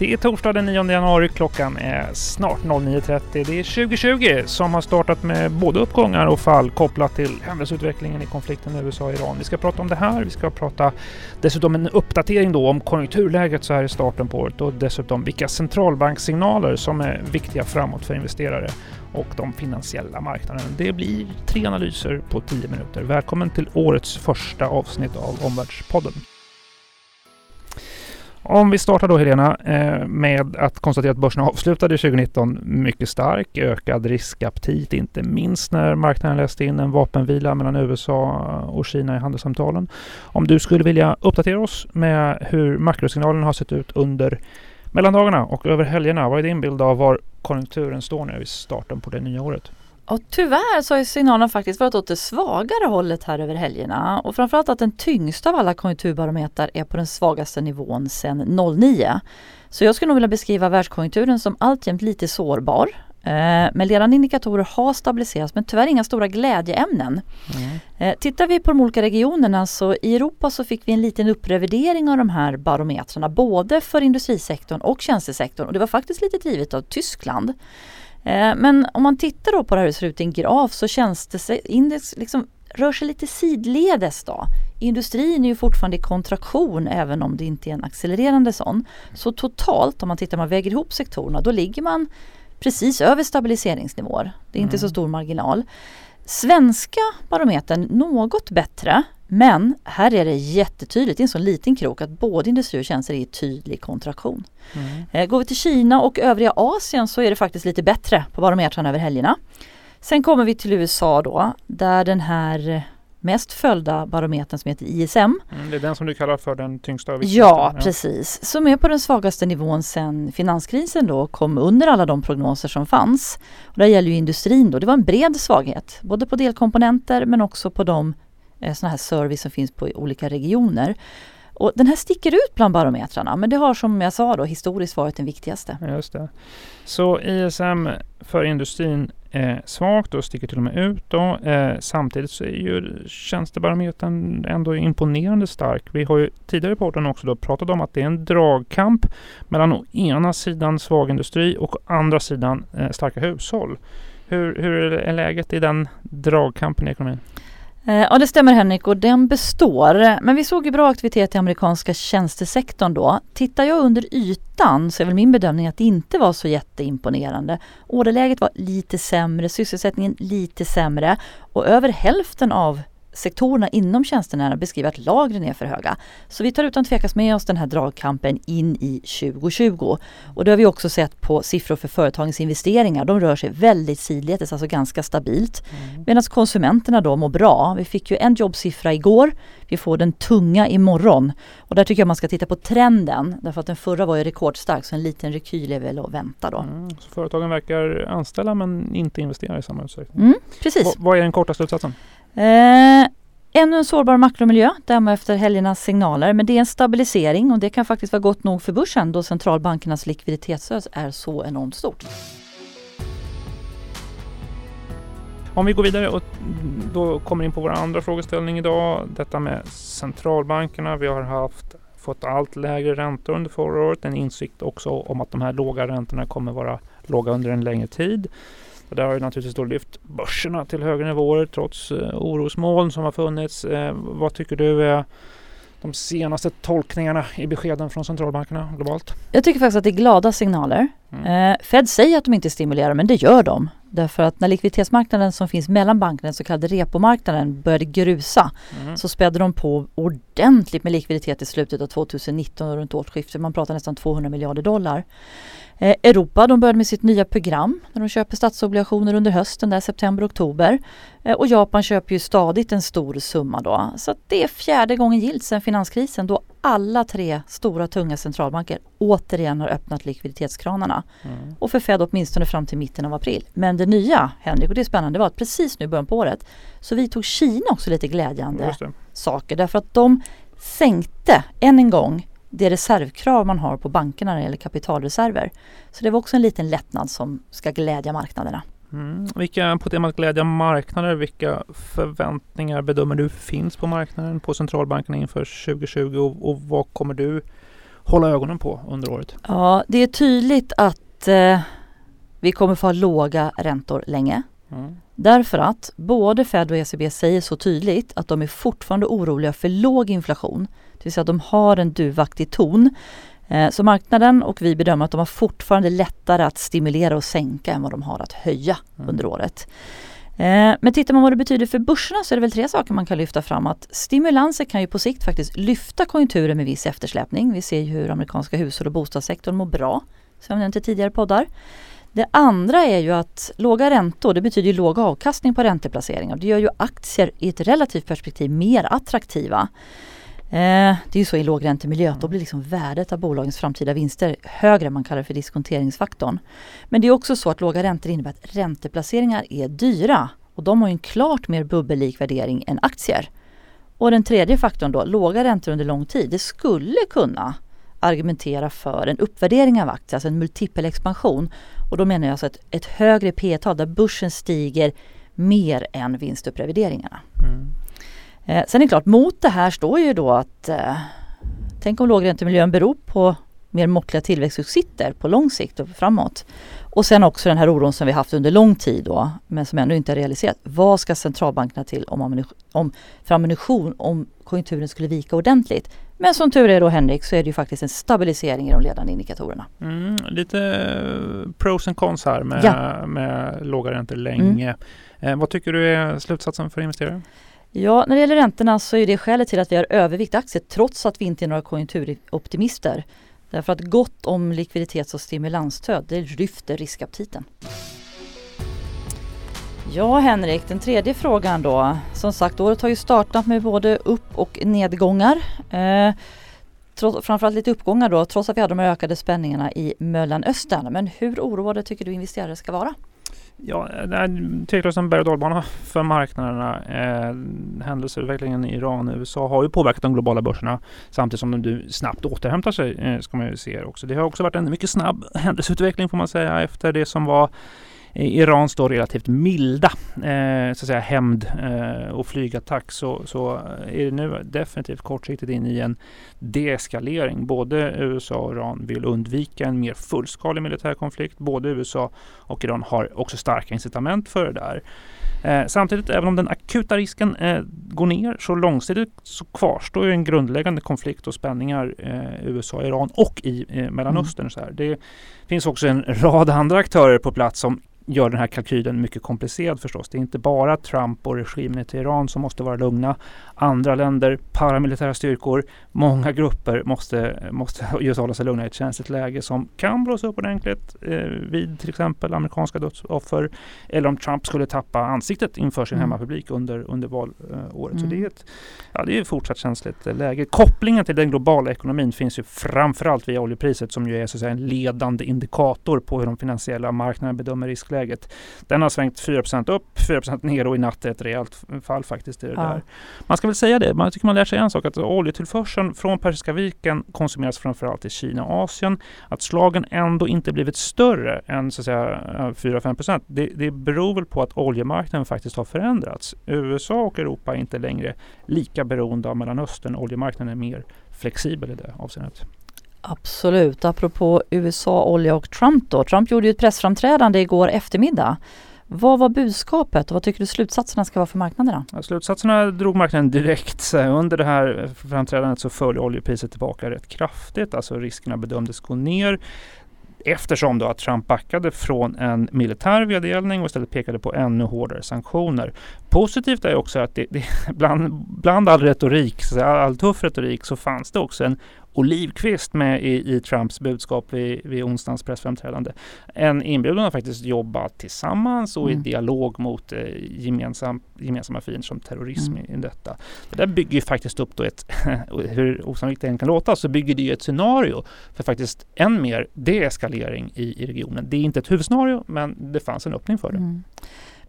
Det är torsdag den 9 januari, klockan är snart 09.30. Det är 2020 som har startat med både uppgångar och fall kopplat till händelseutvecklingen i konflikten USA och Iran. Vi ska prata om det här, vi ska prata dessutom en uppdatering då om konjunkturläget så här i starten på året och dessutom vilka centralbankssignaler som är viktiga framåt för investerare och de finansiella marknaderna. Det blir tre analyser på 10 minuter. Välkommen till årets första avsnitt av Omvärldspodden. Om vi startar då Helena eh, med att konstatera att börsen avslutade 2019 mycket stark, ökad riskaptit, inte minst när marknaden läste in en vapenvila mellan USA och Kina i handelssamtalen. Om du skulle vilja uppdatera oss med hur makrosignalen har sett ut under mellandagarna och över helgerna, vad är din bild av var konjunkturen står nu i starten på det nya året? Och tyvärr så har signalerna faktiskt varit åt det svagare hållet här över helgerna och framförallt att den tyngsta av alla konjunkturbarometrar är på den svagaste nivån sedan 09. Så jag skulle nog vilja beskriva världskonjunkturen som alltjämt lite sårbar. Eh, men ledande indikatorer har stabiliserats men tyvärr inga stora glädjeämnen. Mm. Eh, tittar vi på de olika regionerna så i Europa så fick vi en liten upprevidering av de här barometrarna både för industrisektorn och tjänstesektorn och det var faktiskt lite drivet av Tyskland. Eh, men om man tittar då på det här hur det ser ut i en graf så känns det, index liksom rör sig lite sidledes då. Industrin är ju fortfarande i kontraktion även om det inte är en accelererande sån. Så totalt om man tittar, man väger ihop sektorerna, då ligger man precis över stabiliseringsnivåer. Det är inte mm. så stor marginal. Svenska barometern något bättre men här är det jättetydligt, är en sån liten krok att både industri och tjänster är i tydlig kontraktion. Mm. Eh, går vi till Kina och övriga Asien så är det faktiskt lite bättre på barometrarna över helgerna. Sen kommer vi till USA då där den här mest följda barometern som heter ISM. Mm, det är den som du kallar för den tyngsta och Ja, ja, precis. Som är på den svagaste nivån sedan finanskrisen då kom under alla de prognoser som fanns. Och det gäller ju industrin då. Det var en bred svaghet, både på delkomponenter men också på de eh, här service som finns på olika regioner. Och den här sticker ut bland barometrarna men det har som jag sa då historiskt varit den viktigaste. Just det. Så ISM för industrin är svagt och sticker till och med ut. Då. Eh, samtidigt så är ju tjänstebarometern ändå imponerande stark. Vi har ju tidigare i podden också då pratat om att det är en dragkamp mellan å ena sidan svag industri och å andra sidan eh, starka hushåll. Hur, hur är läget i den dragkampen i ekonomin? Eh, ja det stämmer Henrik och den består. Men vi såg ju bra aktivitet i amerikanska tjänstesektorn då. Tittar jag under ytan så är väl min bedömning att det inte var så jätteimponerande. Orderläget var lite sämre, sysselsättningen lite sämre och över hälften av sektorerna inom tjänstenära beskriver att lagren är för höga. Så vi tar utan tvekan med oss den här dragkampen in i 2020. Och det har vi också sett på siffror för företagens investeringar. De rör sig väldigt sidledes, alltså ganska stabilt. Mm. Medan konsumenterna då mår bra. Vi fick ju en jobbsiffra igår. Vi får den tunga imorgon. Och där tycker jag man ska titta på trenden. Därför att den förra var ju rekordstark så en liten rekyl är väl att vänta då. Mm. Så företagen verkar anställa men inte investera i samma utsträckning. Mm, precis. V vad är den korta slutsatsen? Eh, ännu en sårbar makromiljö, därmed efter helgernas signaler. Men det är en stabilisering och det kan faktiskt vara gott nog för börsen då centralbankernas likviditetsstöd är så enormt stort. Om vi går vidare och då kommer in på vår andra frågeställning idag. Detta med centralbankerna. Vi har haft fått allt lägre räntor under förra året. En insikt också om att de här låga räntorna kommer vara låga under en längre tid. Och det har ju naturligtvis då lyft börserna till högre nivåer trots eh, orosmoln som har funnits. Eh, vad tycker du är de senaste tolkningarna i beskeden från centralbankerna globalt? Jag tycker faktiskt att det är glada signaler. Mm. Eh, Fed säger att de inte stimulerar men det gör de. Därför att när likviditetsmarknaden som finns mellan bankerna, den så kallade repomarknaden, började grusa mm. så spädde de på ordentligt med likviditet i slutet av 2019 och runt årsskiftet. Man pratar nästan 200 miljarder dollar. Eh, Europa de började med sitt nya program när de köper statsobligationer under hösten, där september-oktober. Eh, och Japan köper ju stadigt en stor summa då. Så det är fjärde gången gilt sedan finanskrisen då alla tre stora tunga centralbanker återigen har öppnat likviditetskranarna. Mm. Och för Fed åtminstone fram till mitten av april. Men det nya, Henrik, och det är spännande, var att precis nu i början på året så vidtog Kina också lite glädjande saker därför att de sänkte än en gång det reservkrav man har på bankerna när det gäller kapitalreserver. Så det var också en liten lättnad som ska glädja marknaderna. Mm. Vilka, på temat glädja marknader, vilka förväntningar bedömer du finns på marknaden på centralbankerna inför 2020 och, och vad kommer du hålla ögonen på under året? Ja, det är tydligt att eh, vi kommer få ha låga räntor länge. Mm. Därför att både Fed och ECB säger så tydligt att de är fortfarande oroliga för låg inflation. Det vill säga att de har en duvaktig ton. Eh, så marknaden och vi bedömer att de har fortfarande lättare att stimulera och sänka än vad de har att höja mm. under året. Eh, men tittar man vad det betyder för börserna så är det väl tre saker man kan lyfta fram. Att stimulanser kan ju på sikt faktiskt lyfta konjunkturen med viss eftersläpning. Vi ser ju hur amerikanska hushåll och bostadssektorn mår bra, som jag nämnt i tidigare poddar. Det andra är ju att låga räntor, det betyder låg avkastning på ränteplaceringar. Det gör ju aktier i ett relativt perspektiv mer attraktiva. Eh, det är ju så i lågräntemiljö att då blir liksom värdet av bolagens framtida vinster högre än man kallar det för diskonteringsfaktorn. Men det är också så att låga räntor innebär att ränteplaceringar är dyra och de har en klart mer bubbellik värdering än aktier. Och den tredje faktorn då, låga räntor under lång tid, det skulle kunna argumentera för en uppvärdering av aktier, alltså en multipelexpansion. Och då menar jag alltså ett, ett högre P tal där börsen stiger mer än vinstupprevideringarna. Mm. Eh, sen är det klart, mot det här står ju då att eh, tänk om lågräntemiljön beror på mer måttliga tillväxtutsikter på lång sikt och framåt. Och sen också den här oron som vi haft under lång tid då, men som ännu inte är realiserat. Vad ska centralbankerna till om, ammunition, om, för ammunition om konjunkturen skulle vika ordentligt? Men som tur är då Henrik så är det ju faktiskt en stabilisering i de ledande indikatorerna. Mm, lite eh, pros and cons här med, ja. med låga räntor länge. Mm. Eh, vad tycker du är slutsatsen för investerare? Ja, när det gäller räntorna så är det skälet till att vi har övervikt aktier trots att vi inte är några konjunkturoptimister. Därför att gott om likviditets och stimulansstöd, det lyfter riskaptiten. Ja Henrik, den tredje frågan då. Som sagt, året har ju startat med både upp och nedgångar. Eh, trots, framförallt lite uppgångar då, trots att vi hade de ökade spänningarna i Mellanöstern. Men hur oroade tycker du investerare ska vara? Ja, det är tveklöst en berg och dalbana för marknaderna. Eh, händelseutvecklingen i Iran och USA har ju påverkat de globala börserna samtidigt som de snabbt återhämtar sig, eh, ska man ju se också. Det har också varit en mycket snabb händelseutveckling får man säga efter det som var Irans då relativt milda eh, så att säga hämnd eh, och flygattack så, så är det nu definitivt kortsiktigt in i en deeskalering. Både USA och Iran vill undvika en mer fullskalig militär konflikt. Både USA och Iran har också starka incitament för det där. Eh, samtidigt, även om den akuta risken eh, går ner så långsiktigt så kvarstår ju en grundläggande konflikt och spänningar eh, USA, Iran och i eh, Mellanöstern. Mm. Så här. Det finns också en rad andra aktörer på plats som gör den här kalkylen mycket komplicerad förstås. Det är inte bara Trump och regimen i Teheran som måste vara lugna. Andra länder, paramilitära styrkor, många grupper måste, måste just hålla sig lugna i ett känsligt läge som kan blåsa upp ordentligt eh, vid till exempel amerikanska dödsoffer eller om Trump skulle tappa ansiktet inför sin mm. hemmapublik under, under valåret. Mm. Så det är, ett, ja, det är fortsatt känsligt läge. Kopplingen till den globala ekonomin finns ju framförallt via oljepriset som ju är så att säga, en ledande indikator på hur de finansiella marknaderna bedömer riskläget. Den har svängt 4% upp, 4% ner och i natt är ett rejält fall faktiskt. Det ja. där. Man ska väl säga det, man tycker man lär sig en sak att oljetillförseln från Persiska viken konsumeras framförallt i Kina och Asien. Att slagen ändå inte blivit större än så att säga 4-5 det, det beror väl på att oljemarknaden faktiskt har förändrats. USA och Europa är inte längre lika beroende av Mellanöstern. Oljemarknaden är mer flexibel i det avseendet. Absolut. Apropå USA, olja och Trump då. Trump gjorde ju ett pressframträdande igår eftermiddag. Vad var budskapet och vad tycker du slutsatserna ska vara för marknaderna? Ja, slutsatserna drog marknaden direkt. Under det här framträdandet så föll oljepriset tillbaka rätt kraftigt. Alltså riskerna bedömdes gå ner eftersom då att Trump backade från en militär vedergällning och istället pekade på ännu hårdare sanktioner. Positivt är också att det, det bland, bland all retorik, all tuff retorik, så fanns det också en Olivqvist med i, i Trumps budskap vid, vid onsdagens pressframträdande. En inbjudan att faktiskt jobba tillsammans och mm. i dialog mot eh, gemensam, gemensamma fiender som terrorism mm. i, i detta. Det där bygger ju faktiskt upp då ett, hur osannolikt det än kan låta, så bygger det ju ett scenario för faktiskt än mer deeskalering i, i regionen. Det är inte ett huvudscenario, men det fanns en öppning för det. Mm.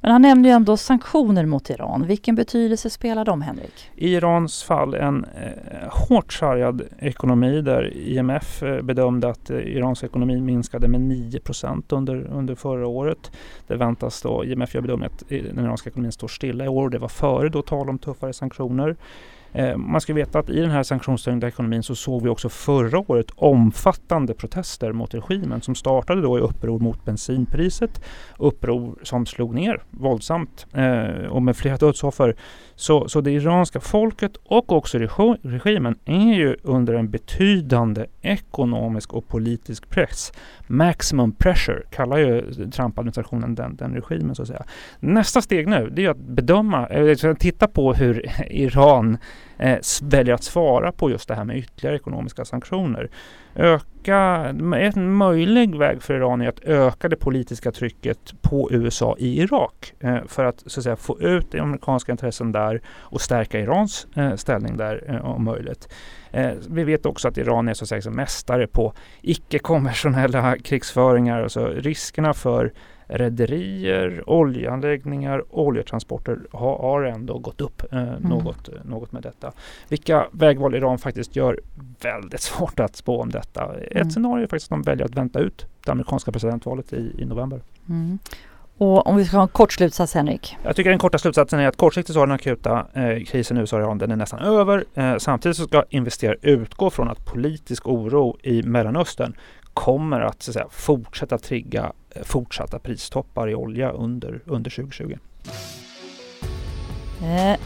Men han nämnde ju ändå sanktioner mot Iran. Vilken betydelse spelar de, Henrik? I Irans fall en eh, hårt sargad ekonomi där IMF eh, bedömde att eh, Irans ekonomi minskade med 9 under, under förra året. Det väntas då, IMF gör bedömningen att eh, den iranska ekonomin står stilla i år. Det var före då tal om tuffare sanktioner. Eh, man ska veta att i den här sanktionstyngda ekonomin så såg vi också förra året omfattande protester mot regimen som startade då i uppror mot bensinpriset. Uppror som slog ner våldsamt eh, och med flera dödsoffer. Så, så det iranska folket och också regimen är ju under en betydande ekonomisk och politisk press. Maximum pressure kallar ju Trump-administrationen den, den regimen så att säga. Nästa steg nu det är att bedöma, eller titta på hur Iran eh, väljer att svara på just det här med ytterligare ekonomiska sanktioner. Öka, en möjlig väg för Iran är att öka det politiska trycket på USA i Irak eh, för att, så att säga, få ut de amerikanska intressen där och stärka Irans eh, ställning där eh, om möjligt. Eh, vi vet också att Iran är så att säga mästare på icke-konventionella krigsföringar. Alltså riskerna för rederier, oljeanläggningar, oljetransporter har, har ändå gått upp eh, mm. något, något med detta. Vilka vägval Iran faktiskt gör, väldigt svårt att spå om detta. Mm. Ett scenario är faktiskt att de väljer att vänta ut det amerikanska presidentvalet i, i november. Mm. Och om vi ska ha en kort slutsats Henrik? Jag tycker den korta slutsatsen är att kortsiktigt så har den akuta eh, krisen i USA och Iran, den är nästan över. Eh, samtidigt så ska investerare utgå från att politisk oro i Mellanöstern kommer att, så att säga, fortsätta trigga eh, fortsatta pristoppar i olja under, under 2020. Eh,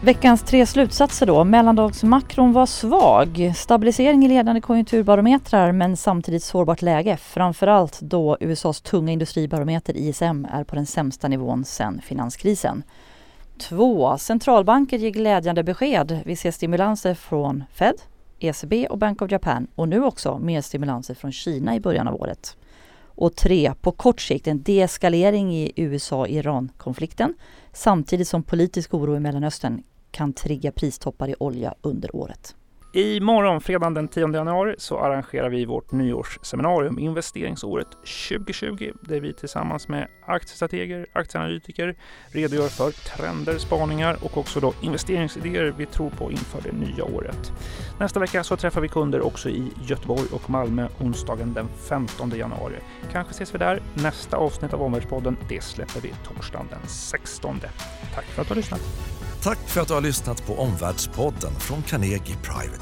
veckans tre slutsatser då. Mellandagsmakron var svag. Stabilisering i ledande konjunkturbarometrar men samtidigt sårbart läge. Framförallt då USAs tunga industribarometer ISM är på den sämsta nivån sedan finanskrisen. 2. Centralbanker ger glädjande besked. Vi ser stimulanser från Fed, ECB och Bank of Japan och nu också mer stimulanser från Kina i början av året. Och tre, på kort sikt en deeskalering i USA-Iran-konflikten samtidigt som politisk oro i Mellanöstern kan trigga pristoppar i olja under året. Imorgon, fredagen den 10 januari, så arrangerar vi vårt nyårsseminarium Investeringsåret 2020 där vi tillsammans med aktiestrateger, aktieanalytiker redogör för trender, spaningar och också då investeringsidéer vi tror på inför det nya året. Nästa vecka så träffar vi kunder också i Göteborg och Malmö onsdagen den 15 januari. Kanske ses vi där. Nästa avsnitt av Omvärldspodden det släpper vi torsdagen den 16. Tack för att du har lyssnat. Tack för att du har lyssnat på Omvärldspodden från Carnegie Private